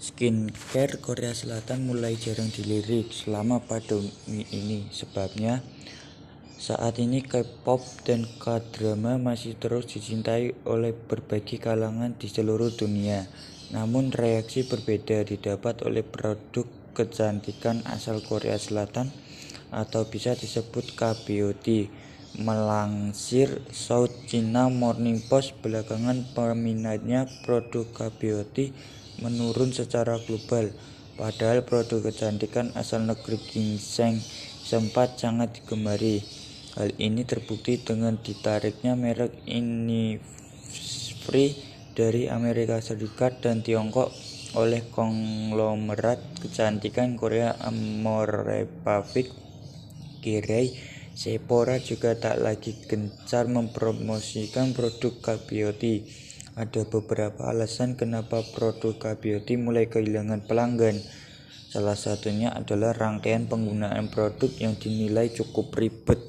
Skincare Korea Selatan mulai jarang dilirik selama pandemi ini. Sebabnya, saat ini K-pop dan K-drama masih terus dicintai oleh berbagai kalangan di seluruh dunia. Namun, reaksi berbeda didapat oleh produk kecantikan asal Korea Selatan atau bisa disebut K-beauty. Melansir South China Morning Post, belakangan peminatnya produk K-beauty menurun secara global, padahal produk kecantikan asal negeri ginseng sempat sangat digemari. Hal ini terbukti dengan ditariknya merek Innisfree dari Amerika Serikat dan Tiongkok oleh konglomerat kecantikan Korea Amorepacific Kirei Sephora juga tak lagi gencar mempromosikan produk K-beauty. Ada beberapa alasan kenapa produk K-beauty mulai kehilangan pelanggan. Salah satunya adalah rangkaian penggunaan produk yang dinilai cukup ribet.